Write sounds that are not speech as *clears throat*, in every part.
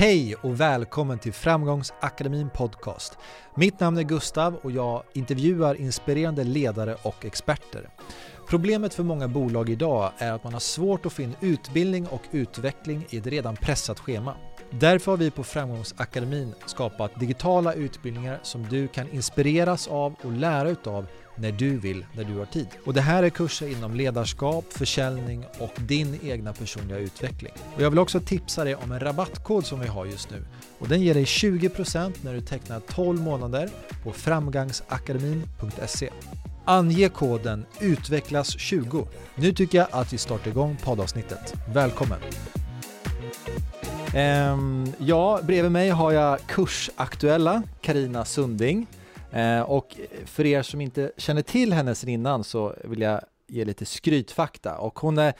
Hej och välkommen till Framgångsakademin Podcast. Mitt namn är Gustav och jag intervjuar inspirerande ledare och experter. Problemet för många bolag idag är att man har svårt att få in utbildning och utveckling i ett redan pressat schema. Därför har vi på Framgångsakademin skapat digitala utbildningar som du kan inspireras av och lära utav när du vill, när du har tid. Och det här är kurser inom ledarskap, försäljning och din egna personliga utveckling. Och jag vill också tipsa dig om en rabattkod som vi har just nu. Och den ger dig 20% när du tecknar 12 månader på framgangsakademin.se. Ange koden UTVECKLAS20. Nu tycker jag att vi startar igång poddavsnittet. Välkommen! Ehm, ja, bredvid mig har jag kursaktuella Karina Sunding. Uh, och för er som inte känner till henne sedan innan så vill jag ge lite skrytfakta. Och hon är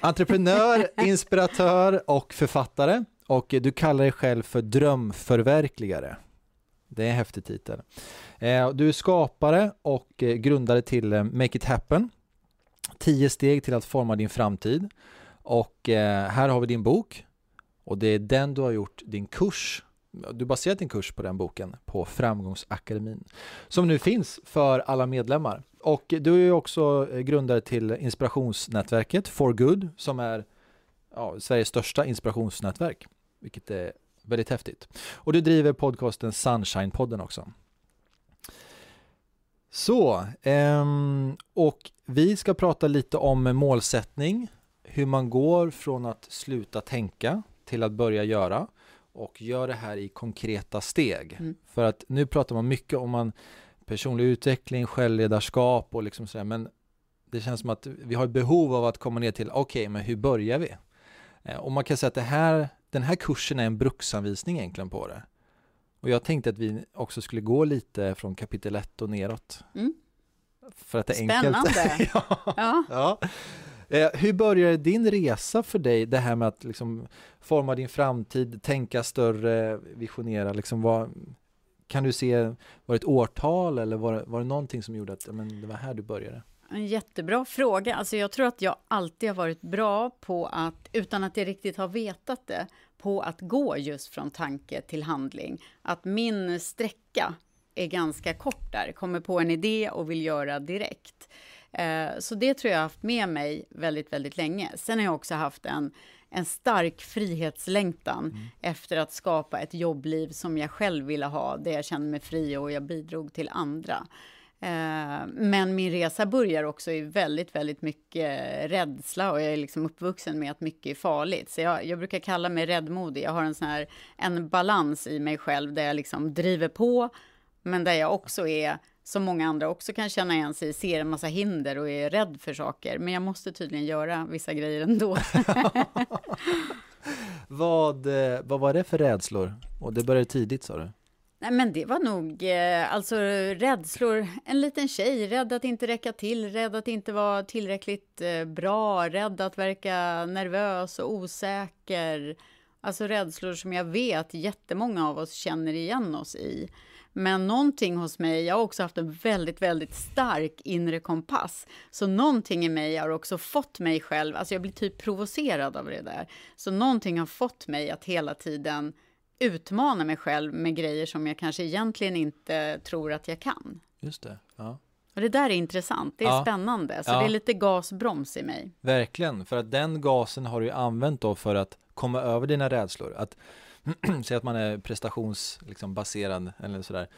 entreprenör, *laughs* inspiratör och författare. Och du kallar dig själv för drömförverkligare. Det är en häftig titel. Uh, du är skapare och uh, grundare till Make It Happen. 10 steg till att forma din framtid. Och här har vi din bok och det är den du har gjort din kurs du baserat din kurs på den boken på Framgångsakademin som nu finns för alla medlemmar. Och du är också eh, grundare till inspirationsnätverket For Good som är ja, Sveriges största inspirationsnätverk, vilket är väldigt häftigt. Och du driver podcasten Sunshine-podden också. Så, ehm, och vi ska prata lite om målsättning, hur man går från att sluta tänka till att börja göra och gör det här i konkreta steg. Mm. För att nu pratar man mycket om man personlig utveckling, självledarskap och liksom sådär, men det känns som att vi har ett behov av att komma ner till, okej, okay, men hur börjar vi? Eh, och man kan säga att det här, den här kursen är en bruksanvisning egentligen på det. Och jag tänkte att vi också skulle gå lite från kapitel 1 och neråt. Mm. För att det är Spännande. enkelt. *laughs* ja. ja. ja. Eh, hur började din resa för dig, det här med att liksom forma din framtid, tänka större, visionera, liksom vad, kan du se, var det ett årtal eller var, var det någonting som gjorde att men, det var här du började? En jättebra fråga. Alltså jag tror att jag alltid har varit bra på att, utan att jag riktigt har vetat det, på att gå just från tanke till handling. Att min sträcka är ganska kort där, kommer på en idé och vill göra direkt. Eh, så det tror jag har haft med mig väldigt, väldigt länge. Sen har jag också haft en, en stark frihetslängtan mm. efter att skapa ett jobbliv som jag själv ville ha, där jag kände mig fri och jag bidrog till andra. Eh, men min resa börjar också i väldigt, väldigt mycket rädsla och jag är liksom uppvuxen med att mycket är farligt. Så jag, jag brukar kalla mig räddmodig. Jag har en sån här en balans i mig själv där jag liksom driver på, men där jag också är som många andra också kan känna igen sig ser en massa hinder och är rädd för saker. Men jag måste tydligen göra vissa grejer ändå. *laughs* vad, eh, vad var det för rädslor? Och det började tidigt sa du? Nej, men det var nog eh, alltså rädslor. En liten tjej, rädd att inte räcka till, rädd att inte vara tillräckligt eh, bra, rädd att verka nervös och osäker. Alltså rädslor som jag vet jättemånga av oss känner igen oss i. Men någonting hos mig, jag har också haft en väldigt, väldigt stark inre kompass. Så någonting i mig har också fått mig själv, alltså jag blir typ provocerad av det där. Så någonting har fått mig att hela tiden utmana mig själv med grejer som jag kanske egentligen inte tror att jag kan. Just det, ja. Och det där är intressant, det är ja. spännande, så ja. det är lite gasbroms i mig. Verkligen, för att den gasen har du ju använt då för att komma över dina rädslor. Att *clears throat* säg att man är prestationsbaserad liksom, eller sådär,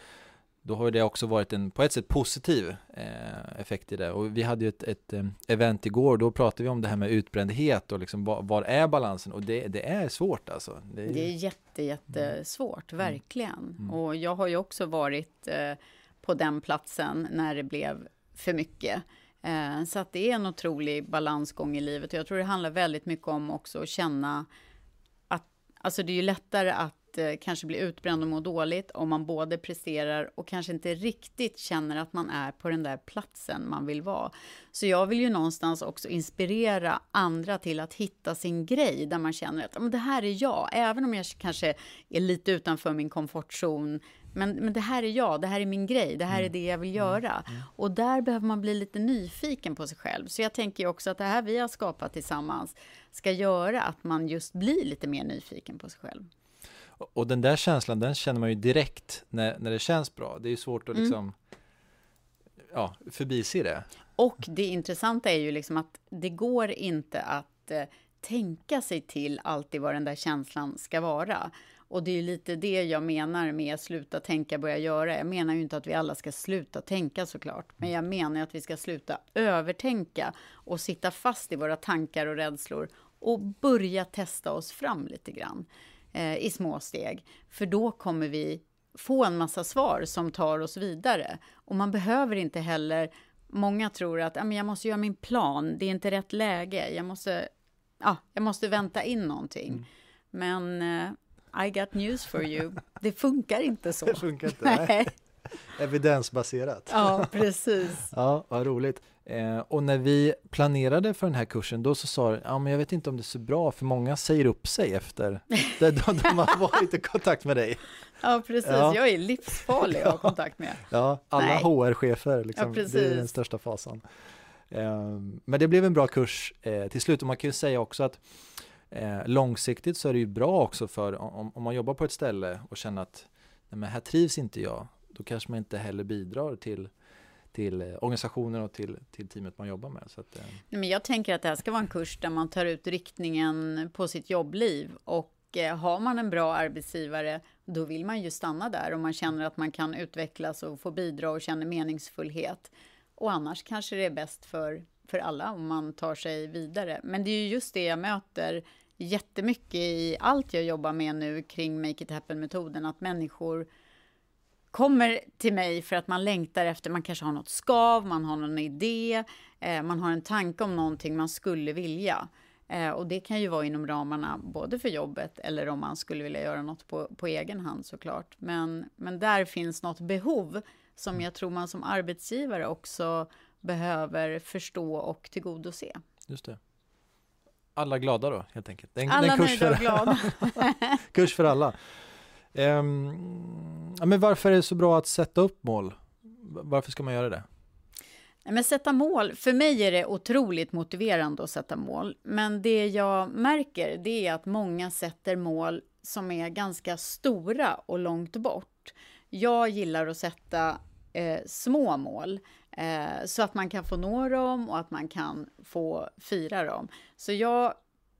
då har det också varit en på ett sätt positiv eh, effekt i det. Och vi hade ju ett, ett eh, event igår, då pratade vi om det här med utbrändhet och liksom var, var är balansen? Och det, det, är svårt alltså. Det är, det är jätte, jättesvårt, mm. verkligen. Mm. Och jag har ju också varit eh, på den platsen när det blev för mycket. Eh, så att det är en otrolig balansgång i livet. Och jag tror det handlar väldigt mycket om också att känna Alltså det är ju lättare att eh, kanske bli utbränd och må dåligt om man både presterar och kanske inte riktigt känner att man är på den där platsen man vill vara. Så jag vill ju någonstans också inspirera andra till att hitta sin grej där man känner att men det här är jag, även om jag kanske är lite utanför min komfortzon men, men det här är jag, det här är min grej, det här är mm. det jag vill mm. göra. Mm. Och där behöver man bli lite nyfiken på sig själv. Så jag tänker också att det här vi har skapat tillsammans ska göra att man just blir lite mer nyfiken på sig själv. Och den där känslan, den känner man ju direkt när, när det känns bra. Det är ju svårt att Mm. liksom ja, förbise det. Och det intressanta är ju liksom att det går inte att eh, tänka sig till alltid vad den där känslan ska vara. Och det är lite det jag menar med sluta tänka, börja göra. Jag menar ju inte att vi alla ska sluta tänka såklart, men jag menar att vi ska sluta övertänka och sitta fast i våra tankar och rädslor och börja testa oss fram lite grann eh, i små steg. För då kommer vi få en massa svar som tar oss vidare. Och man behöver inte heller Många tror att jag måste göra min plan, det är inte rätt läge, jag måste, ja, jag måste vänta in någonting. Mm. Men eh, I got news for you, det funkar inte så. *laughs* Det funkar inte. Nej. *laughs* *laughs* Evidensbaserat. Ja, precis. *laughs* Ja, vad roligt. Eh, och när vi planerade för den här kursen, då så sa du, ja men jag vet inte om det är så bra, för många säger upp sig efter *laughs* de, de, de har varit i kontakt med dig. Ja, precis. Ja. Jag är livsfarlig att ha kontakt med. Ja, alla. HR-chefer, liksom, Ja, det är den största fasan. Eh, men det blev en bra kurs eh, till slut och man kan ju säga också att eh, långsiktigt så är det ju bra också för om, om man jobbar på ett ställe och känner att nej, men här trivs inte jag, då kanske man inte heller bidrar till till eh, organisationen och till, till teamet man jobbar med. Så att, eh, Nej, Men jag tänker att det här ska vara en kurs där man tar ut riktningen på sitt jobbliv. Och eh, har man en bra arbetsgivare, då vill man ju stanna där och man känner att man kan utvecklas och få bidra och känner meningsfullhet. Och annars kanske det är bäst för, för alla om man tar sig vidare. Men det är ju just det jag möter jättemycket i allt jag jobbar med nu kring Make It Happen-metoden, att människor kommer till mig för att man längtar efter, man kanske har något skav, man har någon idé, eh, man har en tanke om någonting man skulle vilja. Eh, och det kan ju vara inom ramarna både för jobbet eller om man skulle vilja göra något på, på egen hand såklart. Men, men där finns något behov som jag tror man som arbetsgivare också behöver förstå och tillgodose. just det. Alla glada då, helt enkelt. En, Alla en kurs, nöjda och glada. *laughs* kurs för alla. Um, ja, men varför är det så bra att sätta upp mål? Varför ska man göra det? Men sätta mål, för mig är det otroligt motiverande att sätta mål. Men det jag märker det är att många sätter mål som är ganska stora och långt bort. Jag gillar att sätta eh, små mål eh, så att man kan få nå dem och att man kan få fira dem. Så jag,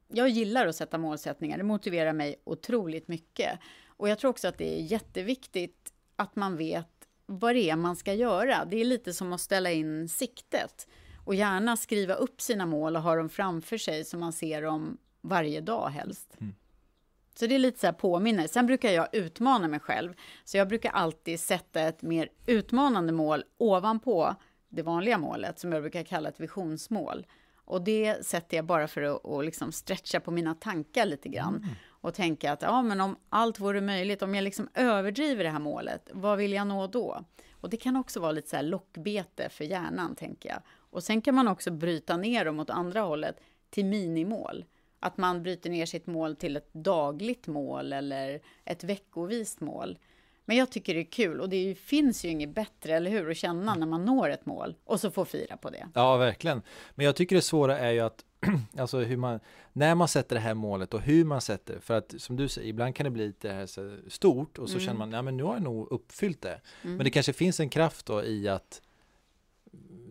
jag gillar att sätta målsättningar, det motiverar mig otroligt mycket. Och jag tror också att det är jätteviktigt att man vet vad det är man ska göra. Det är lite som att ställa in siktet och gärna skriva upp sina mål och ha dem framför sig så man ser dem varje dag helst. Mm. Så det är lite så här påminner. Sen brukar jag utmana mig själv. Så jag brukar alltid sätta ett mer utmanande mål ovanpå det vanliga målet som jag brukar kalla ett visionsmål. Och det sätter jag bara för att, liksom stretcha på mina tankar lite grann. Och tänka att ja, men om allt vore möjligt, om jag liksom överdriver det här målet, vad vill jag nå då? Och det kan också vara lite så här lockbete för hjärnan, tänker jag. Och sen kan man också bryta ner dem åt andra hållet till minimål. Att man bryter ner sitt mål till ett dagligt mål eller ett veckovist mål. Men jag tycker det är kul och det ju, finns ju inget bättre, eller hur, att känna när man når ett mål och så få fira på det. Ja, verkligen. Men jag tycker det svåra är ju att *clears throat* alltså hur man, när man sätter det här målet och hur man sätter det. För att som du säger, ibland kan det bli lite här så stort och så Mm. känner man, ja men nu har jag nog uppfyllt det. Mm. Men det kanske finns en kraft då i att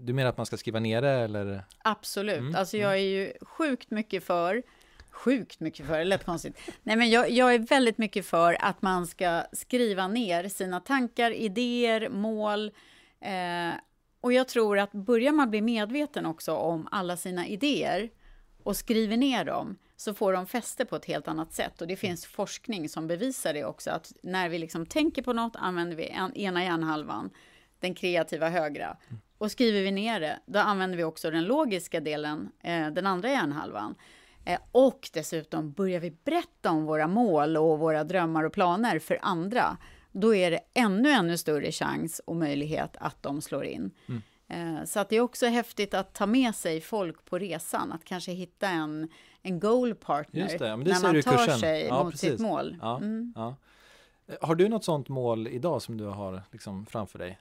du menar att man ska skriva ner det eller? Absolut. Mm, Alltså jag är ju sjukt mycket för, sjukt mycket för, det lät konstigt. Nej men jag, jag är väldigt mycket för att man ska skriva ner sina tankar, idéer, mål. Eh, och jag tror att börjar man bli medveten också om alla sina idéer och skriver ner dem så får de fäste på ett helt annat sätt. Och det finns forskning som bevisar det också, att när vi liksom tänker på något använder vi en, ena hjärnhalvan, den kreativa högra. Och skriver vi ner det, då använder vi också den logiska delen, eh, den andra hjärnhalvan. Eh, och dessutom börjar vi berätta om våra mål och våra drömmar och planer för andra, då är det ännu, ännu större chans och möjlighet att de slår in. Mm. Eh, Så att det är också häftigt att ta med sig folk på resan, att kanske hitta en, en goal partner det, när man tar kursen. sig Ja, mot precis. sitt mål. Ja, Mm. ja. Har du något sånt mål idag som du har liksom framför dig?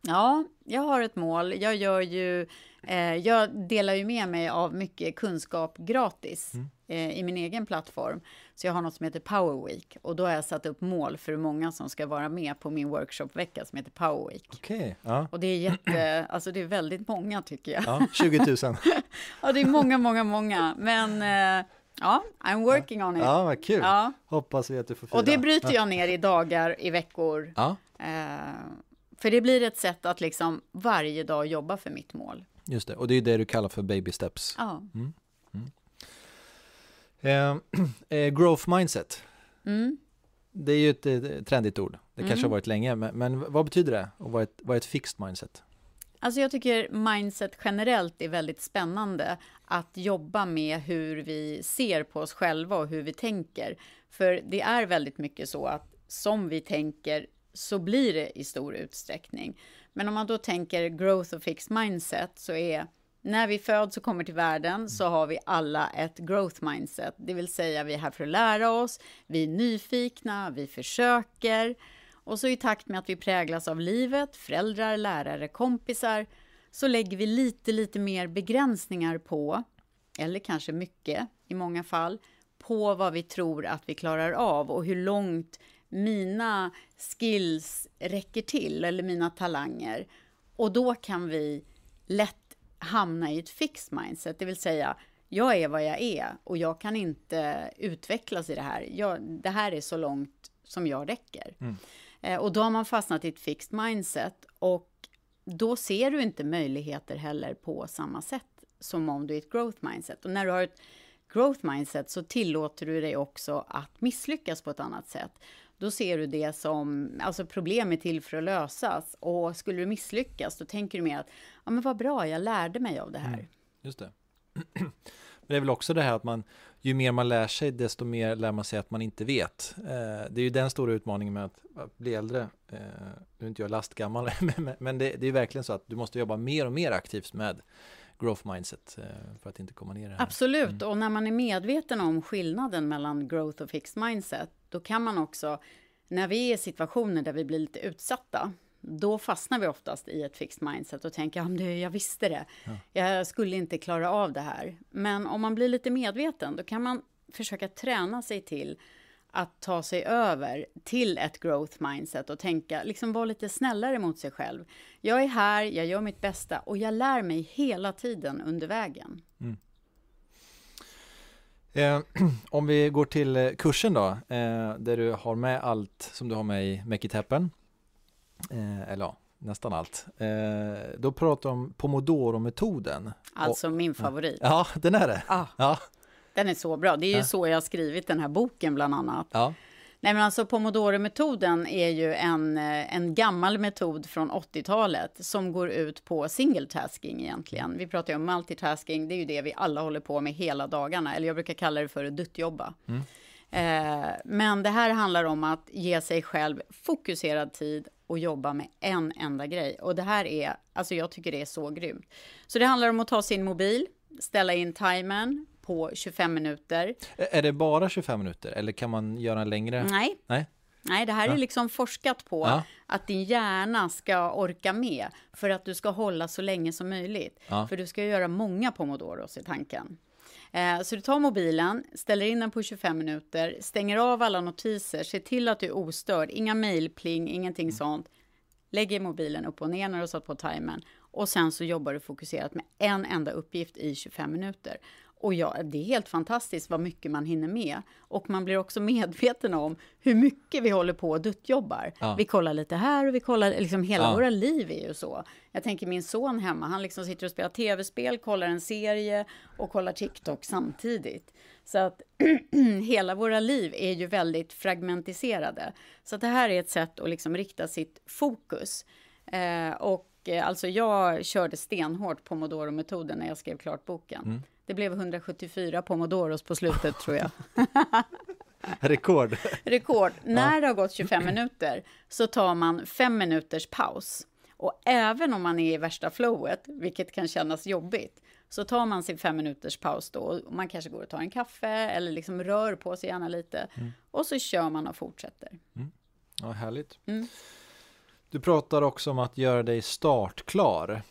Ja, jag har ett mål. Jag, gör ju, eh, jag delar ju med mig av mycket kunskap gratis. Mm. Eh, i min egen plattform. Så jag har något som heter Power Week och då har jag satt upp mål för hur många som ska vara med på min workshopvecka som heter Power Week. Okej, ja. Och det är jätte, alltså det är väldigt många tycker jag. ja. 20 000. *laughs* Ja, det är många, många, många. Men eh, ja, I'm working on it. Ja, vad kul. Ja. Hoppas vi att du får fira. Och det bryter jag ner i dagar, i veckor. Ja, Eh, för det blir ett sätt att liksom varje dag jobba för mitt mål. just det. Och det är det du kallar för baby steps. Ja. Eh, *clears throat* eh, growth mindset. Mm. Det är ju ett eh, trendigt ord. Det kanske Mm. har varit länge, men, men vad betyder det? Och vad är ett, vad är ett fixed mindset? Alltså jag tycker mindset generellt är väldigt spännande att jobba med hur vi ser på oss själva och hur vi tänker. För det är väldigt mycket så att som vi tänker så blir det i stor utsträckning. Men om man då tänker growth och fixed mindset så är när vi föds och kommer till världen så har vi alla ett growth mindset, det vill säga vi är här för att lära oss, vi är nyfikna, vi försöker. Och så i takt med att vi präglas av livet, föräldrar, lärare, kompisar, så lägger vi lite, lite mer begränsningar på, eller kanske mycket i många fall, på vad vi tror att vi klarar av och hur långt mina skills räcker till, eller mina talanger. Och då kan vi lätt hamna i ett fixed mindset, det vill säga jag är vad jag är och jag kan inte utvecklas i det här. Jag, det här är så långt som jag räcker. Eh, Och då har man fastnat i ett fixed mindset och då ser du inte möjligheter heller på samma sätt som om du är ett growth mindset. Och när du har ett growth mindset så tillåter du dig också att misslyckas på ett annat sätt. Då ser du det som, alltså problem är till för att lösas och skulle du misslyckas då tänker du mer att, ja men vad bra, jag lärde mig av det här. Mm, just det. *clears throat* Men det är väl också det här att man, ju mer man lär sig, desto mer lär man sig att man inte vet. Eh, det är ju den stora utmaningen med att, bli äldre. Eh, nu är inte jag lastgammal, *laughs* men, det, det är verkligen så att du måste jobba mer och mer aktivt med growth mindset eh, för att inte komma ner i det här. Absolut, och när man är medveten om skillnaden mellan growth och fixed mindset, då kan man också, när vi är i situationer där vi blir lite utsatta, då fastnar vi oftast i ett fixed mindset och tänker, ja, men det, jag visste det, jag skulle inte klara av det här. Men om man blir lite medveten, då kan man försöka träna sig till att ta sig över till ett growth mindset och tänka, liksom vara lite snällare mot sig själv. Jag är här, jag gör mitt bästa och jag lär mig hela tiden under vägen. Eh, *clears throat* om vi går till eh, kursen då, eh, där du har med allt som du har med i Make It Happen. Eh, eller ja, nästan allt. Eh, då pratar du om Pomodoro-metoden. Alltså min favorit. Ja, den är det. Ah, Ja, den är så bra. Det är ju Ja. så jag har skrivit den här boken bland annat. ja, Nej men alltså Pomodoro-metoden är ju en, eh, en gammal metod från 80-talet som går ut på single tasking egentligen. Vi pratar ju om multitasking, det är ju det vi alla håller på med hela dagarna, eller jag brukar kalla det för att duttjobba. Eh, men det här handlar om att ge sig själv fokuserad tid och jobba med en enda grej. Och det här är, alltså jag tycker det är så grymt. Så det handlar om att ta sin mobil, ställa in timern på 25 minuter. Är det bara 25 minuter eller kan man göra längre? Nej, Nej? Nej, det här är liksom forskat på Ja. att din hjärna ska orka med för att du ska hålla så länge som möjligt. Ja. För du ska göra många pomodoros i tanken. Eh, så du tar mobilen, ställer in den på 25 minuter, stänger av alla notiser, ser till att du är ostörd, inga mejlpling, ingenting sånt. Lägger mobilen upp och ner när du har satt på timern och sen så jobbar du fokuserat med en enda uppgift i 25 minuter. Och ja, det är helt fantastiskt vad mycket man hinner med. Och man blir också *laughs* medveten om hur mycket vi håller på och duttjobbar. Ja. Vi kollar lite här och vi kollar, liksom hela Ja. våra liv är ju så. Jag tänker min son hemma, han liksom sitter och spelar tv-spel, kollar en serie och kollar TikTok samtidigt. Så att *clears throat* hela våra liv är ju väldigt fragmentiserade. Så det här är ett sätt att liksom rikta sitt fokus. Eh, och eh, alltså jag körde stenhårt Pomodoro-metoden när jag skrev klart boken. Det blev 174 Pomodoros på slutet tror jag. *laughs* Rekord. Rekord. När det har gått 25 minuter så tar man fem minuters paus. Och även om man är i värsta flowet, vilket kan kännas jobbigt, så tar man sin fem minuters paus då. Och man kanske går och tar en kaffe eller liksom rör på sig gärna lite. Och så kör man och fortsätter. Ja, härligt. Mm. Du pratar också om att göra dig startklar.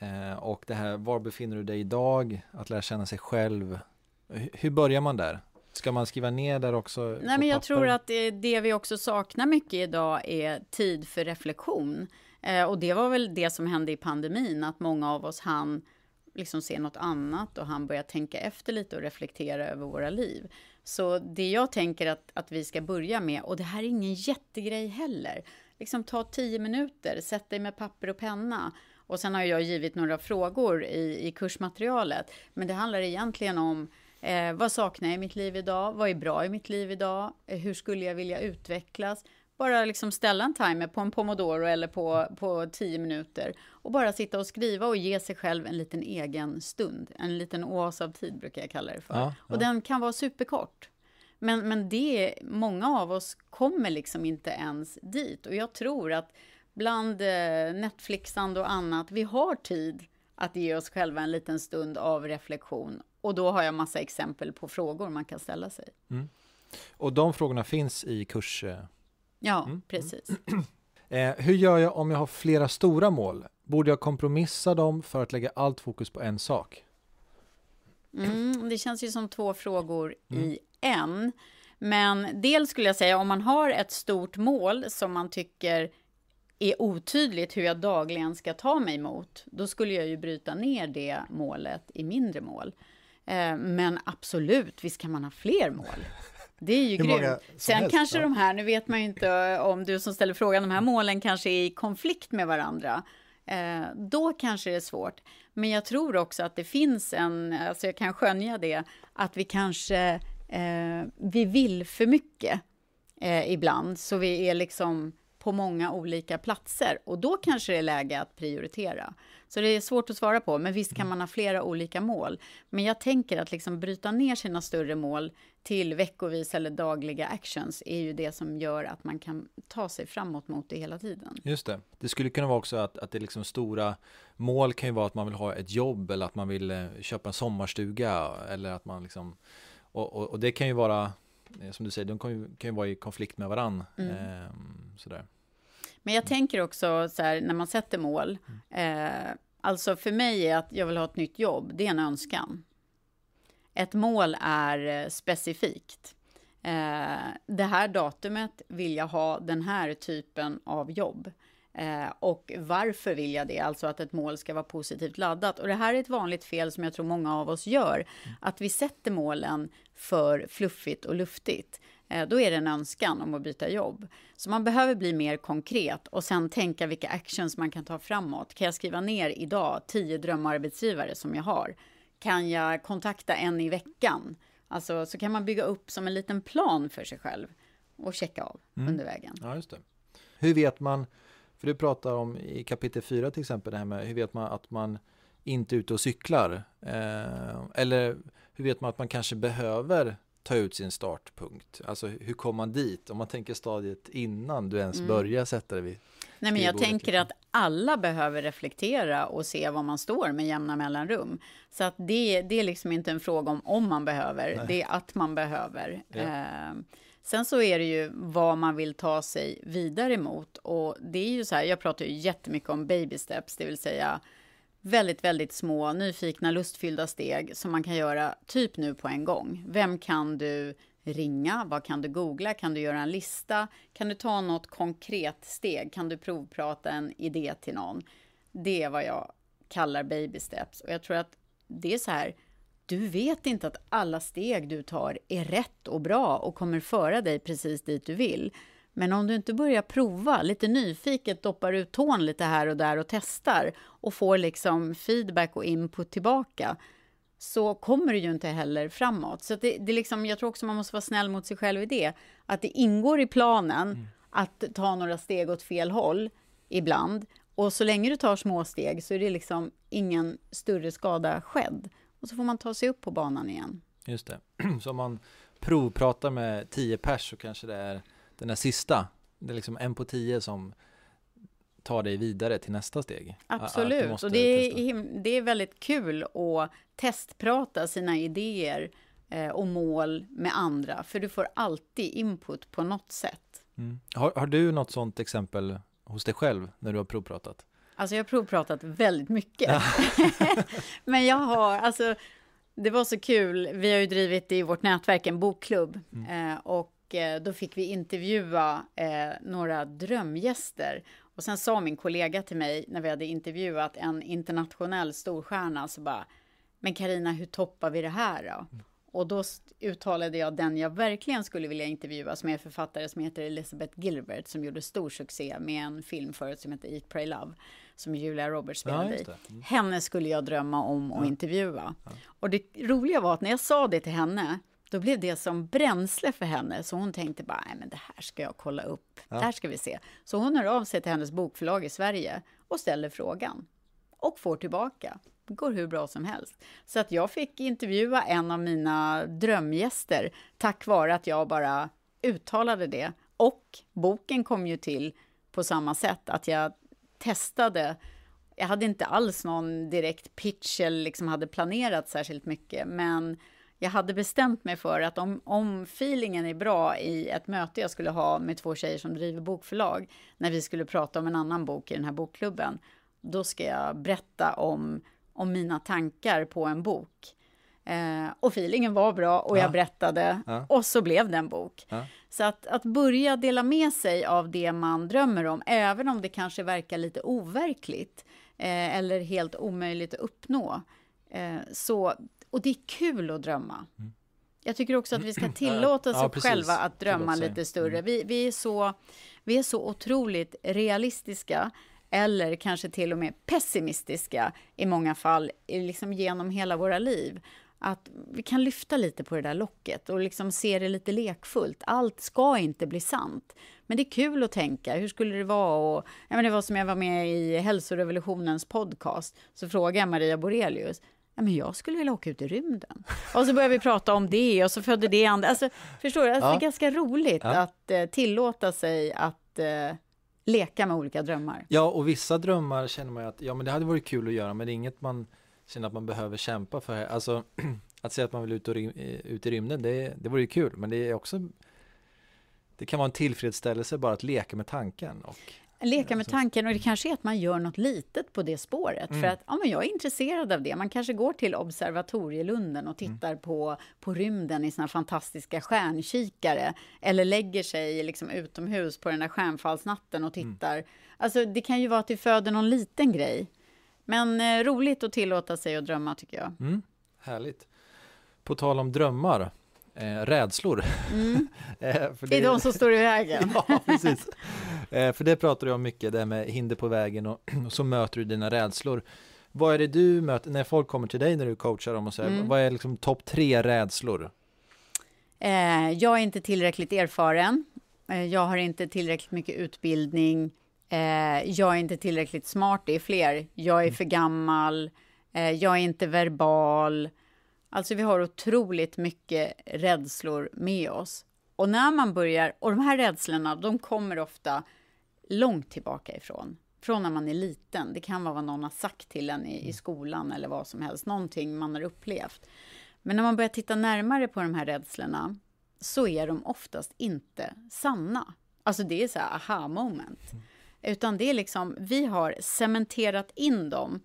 Eh, och det här, var befinner du dig idag? Att lära känna sig själv Hur börjar man där? Ska man skriva ner där också? Nej, men jag papper? tror att det, det, vi också saknar mycket idag är tid för reflektion. Eh, och det var väl det som hände i pandemin, att många av oss hann liksom se något annat och han börja tänka efter lite och reflektera över våra liv. Så det jag tänker att, att vi ska börja med, och det här är ingen jättegrej heller, liksom ta tio minuter, sätt dig med papper och penna. Och sen har jag givit några frågor i, i kursmaterialet, men det handlar egentligen om Eh, vad saknar jag i mitt liv idag? Vad är bra i mitt liv idag? Eh, hur skulle jag vilja utvecklas? Bara liksom ställa en timer på en pomodoro eller på, på tio minuter och bara sitta och skriva och ge sig själv en liten egen stund. En liten oas av tid brukar jag kalla det för. Ja, ja. Och den kan vara superkort. Men, men det, många av oss kommer liksom inte ens dit. Och jag tror att bland eh, Netflixande och annat, vi har tid att ge oss själva en liten stund av reflektion. Och då har jag massa exempel på frågor man kan ställa sig. Mm. Och de frågorna finns i kurs... Eh, ja, mm. precis. *clears throat* Eh, hur gör jag om jag har flera stora mål? Borde jag kompromissa dem för att lägga allt fokus på en sak? Mm, det känns ju som två frågor mm. i en. Men dels skulle jag säga om man har ett stort mål som man tycker är otydligt hur jag dagligen ska ta mig mot, då skulle jag ju bryta ner det målet i mindre mål. Eh, men absolut, visst kan man ha fler mål. Det är ju *laughs* grymt. Sen helst, kanske ja. de här, nu vet man ju inte om du som ställer frågan, de här målen kanske är i konflikt med varandra. Eh, då kanske det är svårt. Men jag tror också att det finns en, alltså jag kan skönja det, att vi kanske, eh, vi vill för mycket eh, ibland, så vi är liksom på många olika platser och då kanske det är läge att prioritera. Så det är svårt att svara på, men visst kan man ha flera olika mål. Men jag tänker att liksom bryta ner sina större mål till veckovis eller dagliga actions är ju det som gör att man kan ta sig framåt mot det hela tiden. Just det. Det skulle kunna vara också att, att det liksom stora mål kan ju vara att man vill ha ett jobb eller att man vill eh, köpa en sommarstuga eller att man liksom och, och, och det kan ju vara som du säger, de kan ju, kan ju vara i konflikt med varann. Mm. Eh, sådär. Men jag tänker också så här, när man sätter mål, mm. eh, alltså för mig är att jag vill ha ett nytt jobb, det är en önskan. Ett mål är eh, specifikt. Eh, det här datumet vill jag ha den här typen av jobb. Eh, och varför vill jag det? Alltså att ett mål ska vara positivt laddat. Och det här är ett vanligt fel som jag tror många av oss gör. Mm. Att vi sätter målen för fluffigt och luftigt. Eh, då är det en önskan om att byta jobb. Så man behöver bli mer konkret och sen tänka vilka actions man kan ta framåt. Kan jag skriva ner idag tio drömarbetsgivare som jag har? Kan jag kontakta en i veckan? Alltså, så kan man bygga upp som en liten plan för sig själv och checka av mm. under vägen. Ja, just det. Hur vet man för du pratar om i kapitel 4 till exempel det här med hur vet man att man inte är ute och cyklar? Eh, eller hur vet man att man kanske behöver ta ut sin startpunkt? Alltså hur kommer man dit? Om man tänker stadiet innan du ens mm. börjar sätta det vid Nej, men jag tänker liksom. att alla behöver reflektera och se var man står med jämna mellanrum. Så att det, det är liksom inte en fråga om om man behöver, Nej. det är att man behöver. Ja. Eh, Sen så är det ju vad man vill ta sig vidare mot. Och det är ju så här, jag pratar ju jättemycket om baby steps, det vill säga väldigt, väldigt små, nyfikna, lustfyllda steg som man kan göra typ nu på en gång. Vem kan du ringa? Vad kan du googla? Kan du göra en lista? Kan du ta något konkret steg? Kan du provprata en idé till någon? Det är vad jag kallar baby steps. Och jag tror att det är så här, du vet inte att alla steg du tar är rätt och bra och kommer föra dig precis dit du vill. Men om du inte börjar prova, lite nyfiket doppar ut tån lite här och där och testar och får liksom feedback och input tillbaka så kommer du ju inte heller framåt. Så det, det liksom, jag tror också man måste vara snäll mot sig själv i det. Att det ingår i planen mm. att ta några steg åt fel håll ibland. Och så länge du tar små steg så är det liksom ingen större skada skedd. Och så får man ta sig upp på banan igen. Just det. *clears throat* Så om man provpratar med tio pers så kanske det är den där sista. Det är liksom en på tio som tar dig vidare till nästa steg. Absolut, och det är, det är väldigt kul att testprata sina idéer eh, och mål med andra, för du får alltid input på något sätt. Mm. Har, har, du något sånt exempel hos dig själv när du har provpratat? Alltså jag har provpratat väldigt mycket. *laughs* Men jag har, alltså det var så kul. Vi har ju drivit i vårt nätverk en bokklubb mm. eh, och eh, då fick vi intervjua eh, några drömgäster. Och sen sa min kollega till mig när vi hade intervjuat en internationell storstjärna så bara Men Karina, hur toppar vi det här då? Mm. Och då uttalade jag den jag verkligen skulle vilja intervjua som är författare som heter Elizabeth Gilbert som gjorde stor succé med en film förut som heter Eat, Pray, Love som Julia Roberts spelade ja, i. Mm. Henne skulle jag drömma om att ja. intervjua. Ja. Och det roliga var att när jag sa det till henne då blev det som bränsle för henne, så hon tänkte bara, nej men det här ska jag kolla upp, det här ska vi se. Så hon hör av sig till hennes bokförlag i Sverige och ställer frågan. Och får tillbaka. Det går hur bra som helst. Så att jag fick intervjua en av mina drömgäster tack vare att jag bara uttalade det. Och boken kom ju till på samma sätt, att jag testade. Jag hade inte alls någon direkt pitch eller liksom hade planerat särskilt mycket, men jag hade bestämt mig för att om, om feelingen är bra i ett möte jag skulle ha med två tjejer som driver bokförlag, när vi skulle prata om en annan bok i den här bokklubben, då ska jag berätta om, om mina tankar på en bok. Eh, och feelingen var bra och ja. jag berättade ja. och så blev det en bok. Ja. Så att, att börja dela med sig av det man drömmer om, även om det kanske verkar lite overkligt eh, eller helt omöjligt att uppnå. Eh, så, och det är kul att drömma. Mm. Jag tycker också att vi ska *clears throat* tillåta oss själva att drömma lite större. Mm. Vi, vi, är så, vi är så otroligt realistiska eller kanske till och med pessimistiska i många fall, liksom genom hela våra liv. Att vi kan lyfta lite på det där locket och liksom se det lite lekfullt. Allt ska inte bli sant. Men det är kul att tänka, hur skulle det vara? Och, jag menar, det var som jag var med i Hälsorevolutionens podcast, så frågade jag Maria Borelius, ja, men jag skulle vilja åka ut i rymden. Och så började vi prata om det och så födde det andra. Alltså, förstår du? Alltså, ja. Det är ganska roligt ja. att eh, tillåta sig att eh, leka med olika drömmar. Ja, och vissa drömmar känner man ju att ja, men det hade varit kul att göra, men det är inget man känner att man behöver kämpa för. Alltså, *clears throat* att säga att man vill ut, och, ut i rymden, det, det vore ju kul, men det är också det kan vara en tillfredsställelse bara att leka med tanken. Och, Leka med tanken och det kanske är att man gör något litet på det spåret. Mm. För att ja, men jag är intresserad av det. Man kanske går till Observatorielunden och tittar mm. på, på rymden i sina fantastiska stjärnkikare. Eller lägger sig liksom utomhus på den där stjärnfallsnatten och mm. tittar. Mm. Alltså det kan ju vara att det föder någon liten grej. Men eh, roligt att tillåta sig att drömma tycker jag. Mm. Härligt. På tal om drömmar eh, rädslor. Mm. *laughs* eh, det är de som står i vägen. *laughs* ja, precis. Eh, för det pratar du om mycket, det här med hinder på vägen och, *clears throat* och, så möter du dina rädslor. Vad är det du möter när folk kommer till dig när du coachar dem och säger, mm. vad är liksom topp tre rädslor? Eh, jag är inte tillräckligt erfaren. Eh, jag har inte tillräckligt mycket utbildning. Eh, jag är inte tillräckligt smart, det är fler. Jag är mm. för gammal. Eh, jag är inte verbal. Alltså vi har otroligt mycket rädslor med oss. Och när man börjar, och de här rädslorna, de kommer ofta långt tillbaka ifrån. Från när man är liten. Det kan vara vad någon har sagt till en i, i skolan eller vad som helst. Någonting man har upplevt. Men när man börjar titta närmare på de här rädslorna så är de oftast inte sanna. Alltså det är så här aha moment. Utan det är liksom, vi har cementerat in dem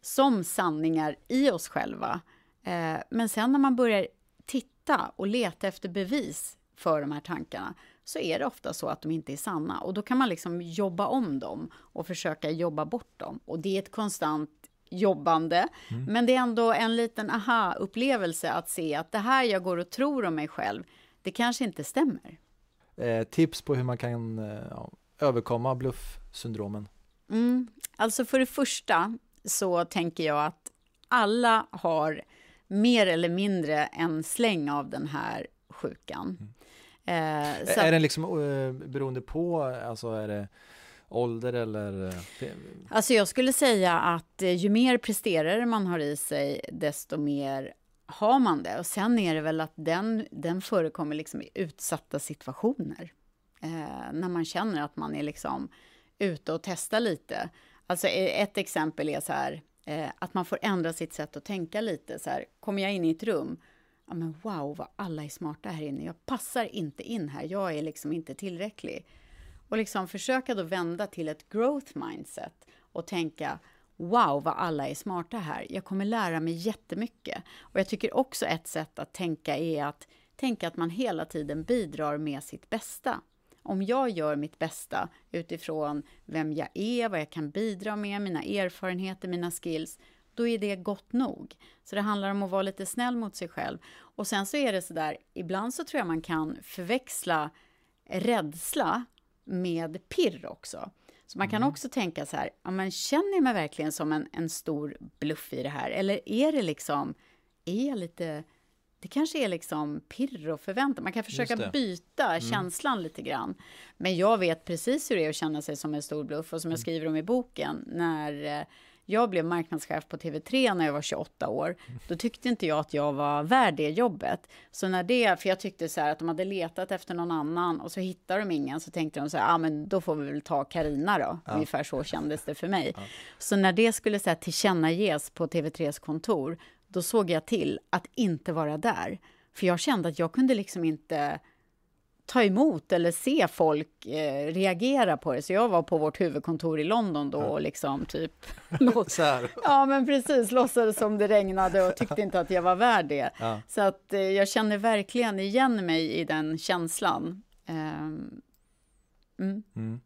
som sanningar i oss själva. Eh, men sen när man börjar titta och leta efter bevis för de här tankarna så är det ofta så att de inte är sanna. Och då kan man liksom jobba om dem och försöka jobba bort dem. Och det är ett konstant jobbande, mm. men det är ändå en liten aha-upplevelse att se att det här jag går och tror om mig själv, det kanske inte stämmer. Eh, tips på hur man kan eh, ja, överkomma bluffsyndromen? Mm. Alltså för det första så tänker jag att alla har mer eller mindre en släng av den här sjukan. Mm. Eh, är den liksom uh, beroende på, alltså är det ålder eller? Uh, alltså jag skulle säga att uh, ju mer presterare man har i sig, desto mer har man det. Och sen är det väl att den, den förekommer liksom i utsatta situationer. Eh, när man känner att man är liksom ute och testar lite. Alltså eh, ett exempel är så här, eh, att man får ändra sitt sätt att tänka lite. Så här, kommer jag in i ett rum ja men wow vad alla är smarta här inne. Jag passar inte in här, jag är liksom inte tillräcklig. Och liksom försöka då vända till ett growth mindset och tänka wow vad alla är smarta här. Jag kommer lära mig jättemycket. Och jag tycker också ett sätt att tänka är att tänka att man hela tiden bidrar med sitt bästa. Om jag gör mitt bästa utifrån vem jag är, vad jag kan bidra med, mina erfarenheter, mina skills, då är det gott nog. Så det handlar om att vara lite snäll mot sig själv. Och sen så är det så där, ibland så tror jag man kan förväxla rädsla med pirr också. Så man kan mm. också tänka så här, ja, men känner jag mig verkligen som en, en stor bluff i det här? Eller är det liksom, är jag lite, det kanske är liksom pirr och förväntan. Man kan försöka byta mm. känslan lite grann. Men jag vet precis hur det är att känna sig som en stor bluff och som jag mm. skriver om i boken, när eh, jag blev marknadschef på TV3 när jag var 28 år. Då tyckte inte jag att jag var värd det jobbet. Så när det, för jag tyckte så här att de hade letat efter någon annan och så hittade de ingen, så tänkte de så här, ah, men då får vi väl ta Karina då. Ja. Ungefär så kändes det för mig. Ja. Så när det skulle så här, tillkännages på TV3s kontor, då såg jag till att inte vara där. För jag kände att jag kunde liksom inte ta emot eller se folk eh, reagera på det. Så jag var på vårt huvudkontor i London då och liksom typ... *laughs* ja, men precis, låtsades som det regnade och tyckte inte att jag var värd det. Ja. Så att eh, jag känner verkligen igen mig i den känslan. Um, mm. Mm.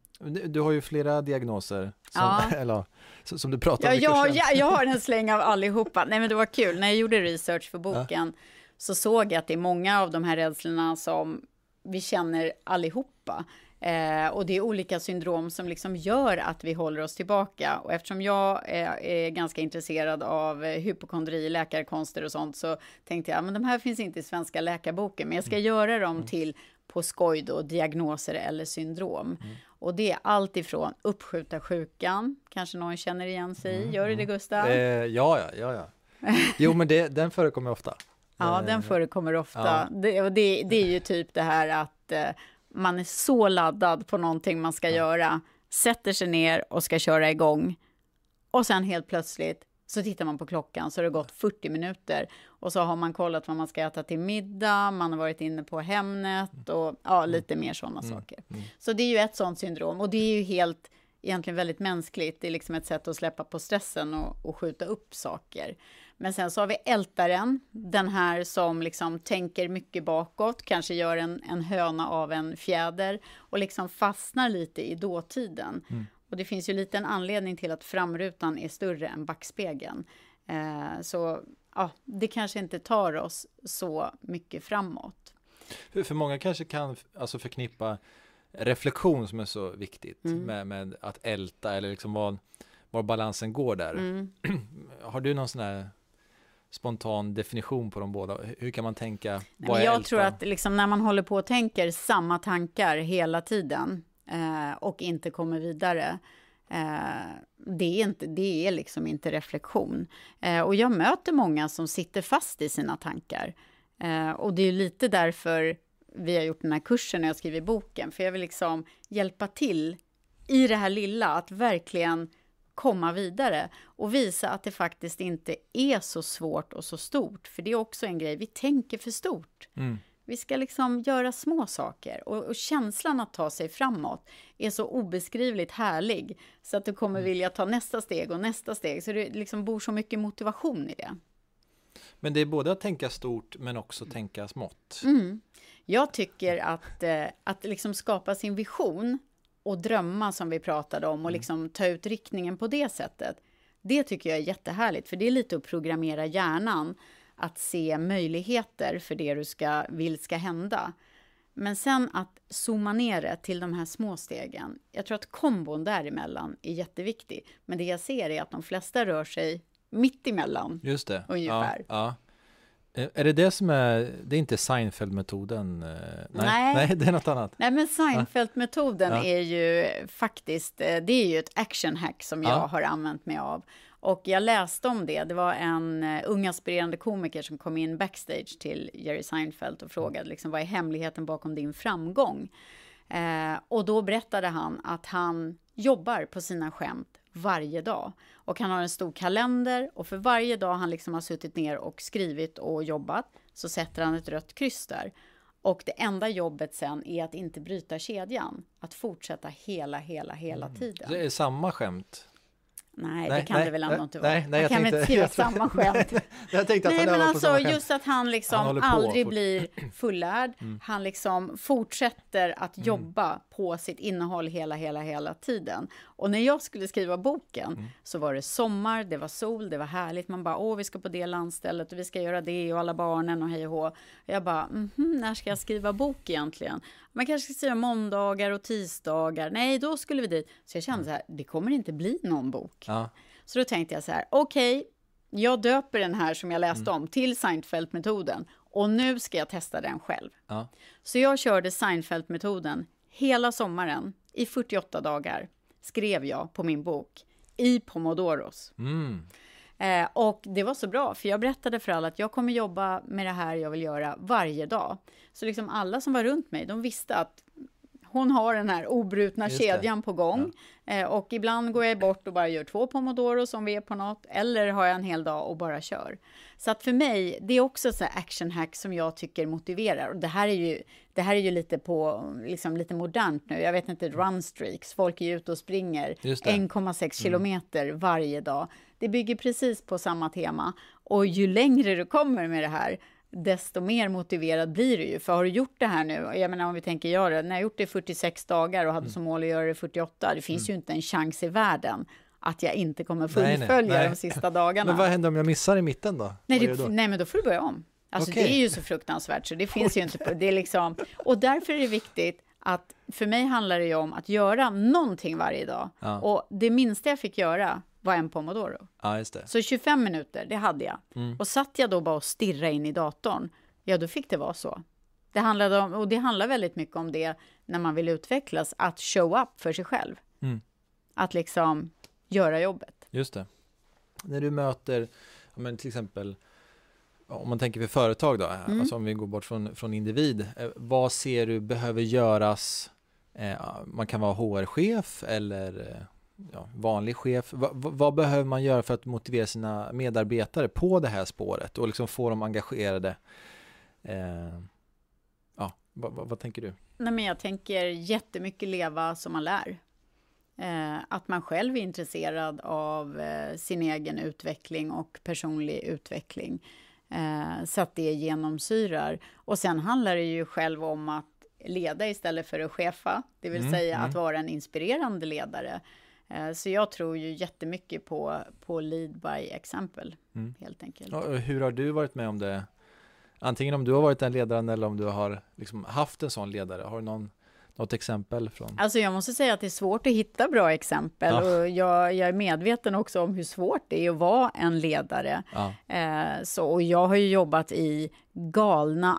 Du har ju flera diagnoser som, ja. *laughs* eller, som du pratade ja, om. Ja, jag har en *laughs* släng av allihopa. Nej, men det var kul. När jag gjorde research för boken ja. så såg jag att det är många av de här rädslorna som vi känner allihopa. Eh, och det är olika syndrom som liksom gör att vi håller oss tillbaka. Och eftersom jag är, är ganska intresserad av eh, hypokondri, läkarkonster och sånt, så tänkte jag, men de här finns inte i svenska läkarboken, men jag ska mm. göra dem mm. till på skoj då, diagnoser eller syndrom. Mm. Och det är allt ifrån uppskjuta sjukan, kanske någon känner igen sig i. Mm, Gör du det mm. Gustav? Eh, ja, ja, ja, ja. Jo, men det, den förekommer ofta. *laughs* Ja, den eh, förekommer ofta. Ja. Det, det, det är ju typ det här att eh, man är så laddad på någonting man ska ja. göra, sätter sig ner och ska köra igång. Och sen helt plötsligt så tittar man på klockan så har det gått 40 minuter och så har man kollat vad man ska äta till middag, man har varit inne på Hemnet och ja, mm. lite mer sådana mm. saker. Mm. Så det är ju ett sådant syndrom och det är ju helt egentligen väldigt mänskligt. Det är liksom ett sätt att släppa på stressen och, och skjuta upp saker. Men sen så har vi ältaren, den här som liksom tänker mycket bakåt, kanske gör en, en höna av en fjäder och liksom fastnar lite i dåtiden. Mm. Och det finns ju lite en anledning till att framrutan är större än backspegeln. Eh, så ja, det kanske inte tar oss så mycket framåt. För, för många kanske kan alltså förknippa reflektion som är så viktigt mm. med, med att älta eller liksom var, var balansen går där. Mm. *clears throat* Har du någon sån här spontan definition på de båda? Hur kan man tänka? Vad jag älta? tror att liksom när man håller på och tänker samma tankar hela tiden eh, och inte kommer vidare, eh, det, är inte, det är liksom inte reflektion. Eh, och jag möter många som sitter fast i sina tankar. Eh, och det är lite därför vi har gjort den här kursen när jag skriver boken, för jag vill liksom hjälpa till i det här lilla, att verkligen komma vidare och visa att det faktiskt inte är så svårt och så stort. För det är också en grej, vi tänker för stort. Mm. Vi ska liksom göra små saker och, och, känslan att ta sig framåt är så obeskrivligt härlig så att du kommer mm. vilja ta nästa steg och nästa steg. Så det liksom bor så mycket motivation i det. Men det är både att tänka stort men också tänka smått. Mm. Jag tycker att, eh, att liksom skapa sin vision och drömma som vi pratade om och mm. liksom ta ut riktningen på det sättet. Det tycker jag är jättehärligt, för det är lite att programmera hjärnan att se möjligheter för det du ska, vill ska hända. Men sen att zooma ner det till de här små stegen. Jag tror att kombon däremellan är jätteviktig. Men det jag ser är att de flesta rör sig mitt emellan. Just det. Ungefär. Ja, ja. Eh, är det det som är, det är inte Seinfeld-metoden? Eh, nej, nej, nej, det är något annat. Nej, men Seinfeld-metoden ja. är ju faktiskt, eh, det är ju ett action hack som jag ja. har använt mig av. Och jag läste om det, det var en ung aspirerande komiker som kom in backstage till Jerry Seinfeld och frågade liksom, vad är hemligheten bakom din framgång? Eh, och då berättade han att han jobbar på sina skämt varje dag. Och han har en stor kalender och för varje dag han liksom har suttit ner och skrivit och jobbat så sätter han ett rött kryss där. Och det enda jobbet sen är att inte bryta kedjan. Att fortsätta hela, hela, hela mm. tiden. Det är samma skämt? Nej, det kan nej, det väl ändå nej, inte vara. nej, nej, jag, kan väl inte *laughs* skriva samma skämt. *laughs* Jag tänkte att Nej, han men alltså just att han Han liksom på aldrig blir *clears throat* fullärd. Mm. Han liksom fortsätter att jobba på sitt innehåll hela, hela, hela tiden. Och när jag skulle skriva boken Mm. så var det sommar, det var sol, det var härligt. Man bara, åh, vi ska på det landstället och vi ska göra det och alla barnen och hej och hå. Jag bara, mhm, när ska jag skriva bok egentligen? Man kanske ska skriva måndagar och tisdagar. Nej, då skulle vi dit. Så jag kände så här, det kommer inte bli någon bok. Ja, Så då tänkte jag så här, okej, jag döper den här som jag läste om till Seinfeld-metoden och nu ska jag testa den själv. ja. Så jag körde Seinfeld-metoden hela sommaren i 48 dagar skrev jag på min bok i pomodoros. Mm. Eh, och det var så bra, för jag berättade för alla att jag kommer jobba med det här jag vill göra varje dag. Så liksom alla som var runt mig, de visste att hon har den här obrutna Just det. kedjan på gång. Eh, och ibland går jag bort och bara gör två pomodoros om vi är på något. Eller har jag en hel dag och bara kör. Så att för mig, det är också så här action hack som jag tycker motiverar. Och det här är ju, det här är ju lite på, liksom lite modernt nu. Jag vet inte, run streaks. Folk är ute och springer Just det. 1,6 kilometer varje dag. Det bygger precis på samma tema. Och ju längre du kommer med det här, desto mer motiverad blir du ju. För har du gjort det här nu, jag menar om vi tänker jag det, när jag har gjort det i 46 dagar och hade som mål att göra det i 48, det finns ju inte en chans i världen att jag inte kommer Nej, nej, fullfölja nej. de sista dagarna. Men vad händer om jag missar i mitten då? Nej, det, då? nej, men då får du börja om. Alltså Okej. det är ju så fruktansvärt så det finns ju *laughs* inte på, det är liksom, och därför är det viktigt att, för mig handlar det ju om att göra någonting varje dag. Ja. Och det minsta jag fick göra var en pomodoro. Ja, just det. Så 25 minuter, det hade jag. Mm. Och satt jag då bara och stirra in i datorn, ja då fick det vara så. Det handlade om, och det handlar väldigt mycket om det när man vill utvecklas, att show up för sig själv. Mm. Att liksom göra jobbet. Just det. När du möter, men till exempel, om man tänker för företag då, Mm. alltså om vi går bort från, från individ, eh, vad ser du behöver göras? Eh, man kan vara HR-chef eller eh, ja, vanlig chef. Va, va, vad behöver man göra för att motivera sina medarbetare på det här spåret och liksom få dem engagerade? Eh, ja, vad, vad, vad tänker du? Nej, men jag tänker jättemycket leva som man lär. Eh, att man själv är intresserad av eh, sin egen utveckling och personlig utveckling. Eh, så att det genomsyrar. Och sen handlar det ju själv om att leda istället för att chefa. Det vill Mm, säga mm. att vara en inspirerande ledare. Eh, så jag tror ju jättemycket på, på lead by example, Mm. helt enkelt. Och hur har du varit med om det? Antingen om du har varit den ledaren eller om du har liksom haft en sån ledare. Har du någon, något exempel från? Alltså jag måste säga att det är svårt att hitta bra exempel Ja. och jag, jag är medveten också om hur svårt det är att vara en ledare. Ja, Eh, så, och jag har ju jobbat i galna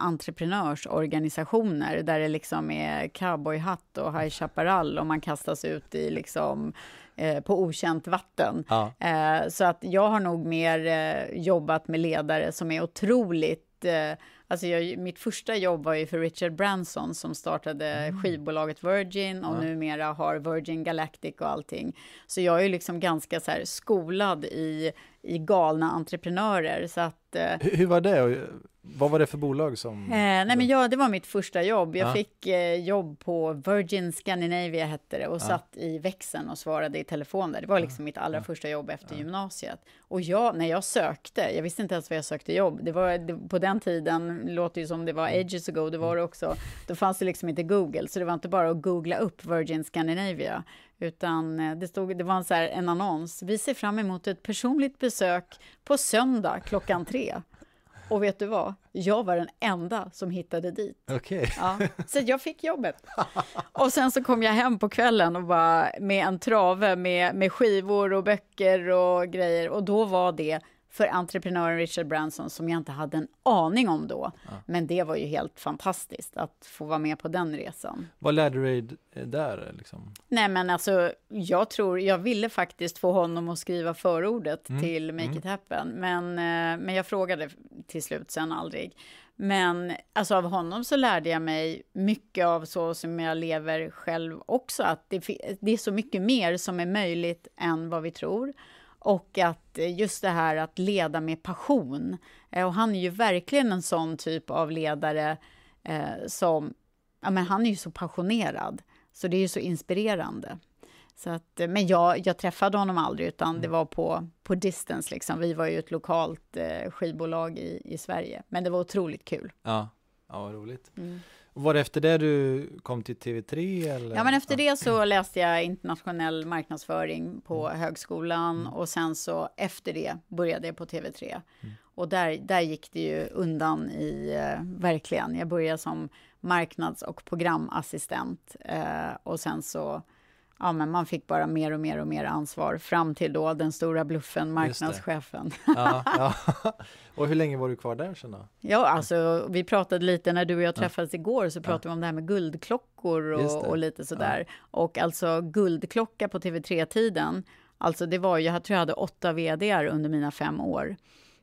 entreprenörsorganisationer där det liksom är cowboyhatt och High Chaparral och man kastas ut i liksom eh, på okänt vatten. ja, Eh, så att jag har nog mer eh, jobbat med ledare som är otroligt... Eh, alltså jag, mitt första jobb var ju för Richard Branson som startade skivbolaget Virgin och Ja. numera har Virgin Galactic och allting. Så jag är ju liksom ganska så här skolad i, i galna entreprenörer. Så att... Eh, Hur, hur var det? Vad var det för bolag som... Eh, nej, men jag, det var mitt första jobb. Jag Ja. fick eh, jobb på Virgin Scandinavia, hette det, och Ja. satt i växeln och svarade i telefon där. Det var liksom mitt allra första jobb efter gymnasiet. Och jag, när jag sökte, jag visste inte ens vad jag sökte jobb. Det var, det, på den tiden, låter ju som det var ages ago, det var det också. Då fanns det liksom inte Google, så det var inte bara att googla upp Virgin Scandinavia. Utan eh, det, stod, det var en, så här, en annons. Vi ser fram emot ett personligt besök på söndag klockan tre. Och vet du vad? Jag var den enda som hittade dit. Okej. Ja, så jag fick jobbet. *laughs* Och sen så kom jag hem på kvällen och bara med en trave med, med skivor och böcker och grejer. Och då var det för entreprenören Richard Branson som jag inte hade en aning om då. Men det var ju helt fantastiskt att få vara med på den resan. Vad lärde du dig där? Liksom? Nej men alltså, jag tror, jag ville faktiskt få honom att skriva förordet Mm, till Make mm. It Happen, men, eh, men jag frågade till slut sen aldrig. Men alltså av honom så lärde jag mig mycket av så som jag lever själv också, att det, det är så mycket mer som är möjligt än vad vi tror. Och att eh, just det här att leda med passion. Eh, Och han är ju verkligen en sån typ av ledare eh, som, ja men han är ju så passionerad. Så det är ju så inspirerande. Så att, men jag, jag träffade honom aldrig, utan Mm. det var på, på distance. Liksom. Vi var ju ett lokalt eh, skivbolag i, i Sverige, men det var otroligt kul. Ja, ja vad roligt. Mm. Var det efter det du kom till TV3 eller? Ja, men efter det så läste jag internationell marknadsföring på Mm. högskolan och sen så efter det började jag på TV3. Mm. Och där, där gick det ju undan i, eh, verkligen. Jag började som marknads och programassistent eh, och sen så Ja, men man fick bara mer och mer och mer ansvar fram till då den stora bluffen, marknadschefen. Ja, ja. *laughs* Och hur länge var du kvar där sen då? Ja, alltså vi pratade lite när du och jag träffades igår så pratade Ja. vi om det här med guldklockor och, och lite sådär. Och alltså guldklocka på TV3-tiden, alltså det var, jag tror jag hade åtta vdar under mina fem år.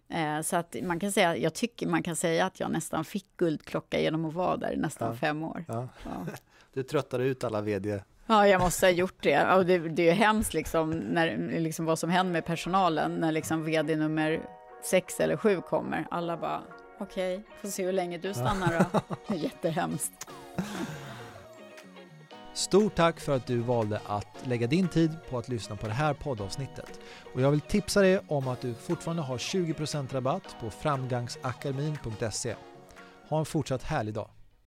Eh, så att man kan säga, jag tycker man kan säga att jag nästan fick guldklocka genom att vara där nästan Ja. fem år. Ja. Ja. *laughs* Du tröttade ut alla vd. Ja, jag måste ha gjort det. Och det, det är ju hemskt liksom, när, liksom vad som händer med personalen när liksom vd nummer sex eller sju kommer. Alla bara, okej, får se hur länge du stannar då. *laughs* Det är jättehemskt. Stort tack för att du valde att lägga din tid på att lyssna på det här poddavsnittet. Och jag vill tipsa dig om att du fortfarande har 20% rabatt på framgangsakademin.se. Ha en fortsatt härlig dag.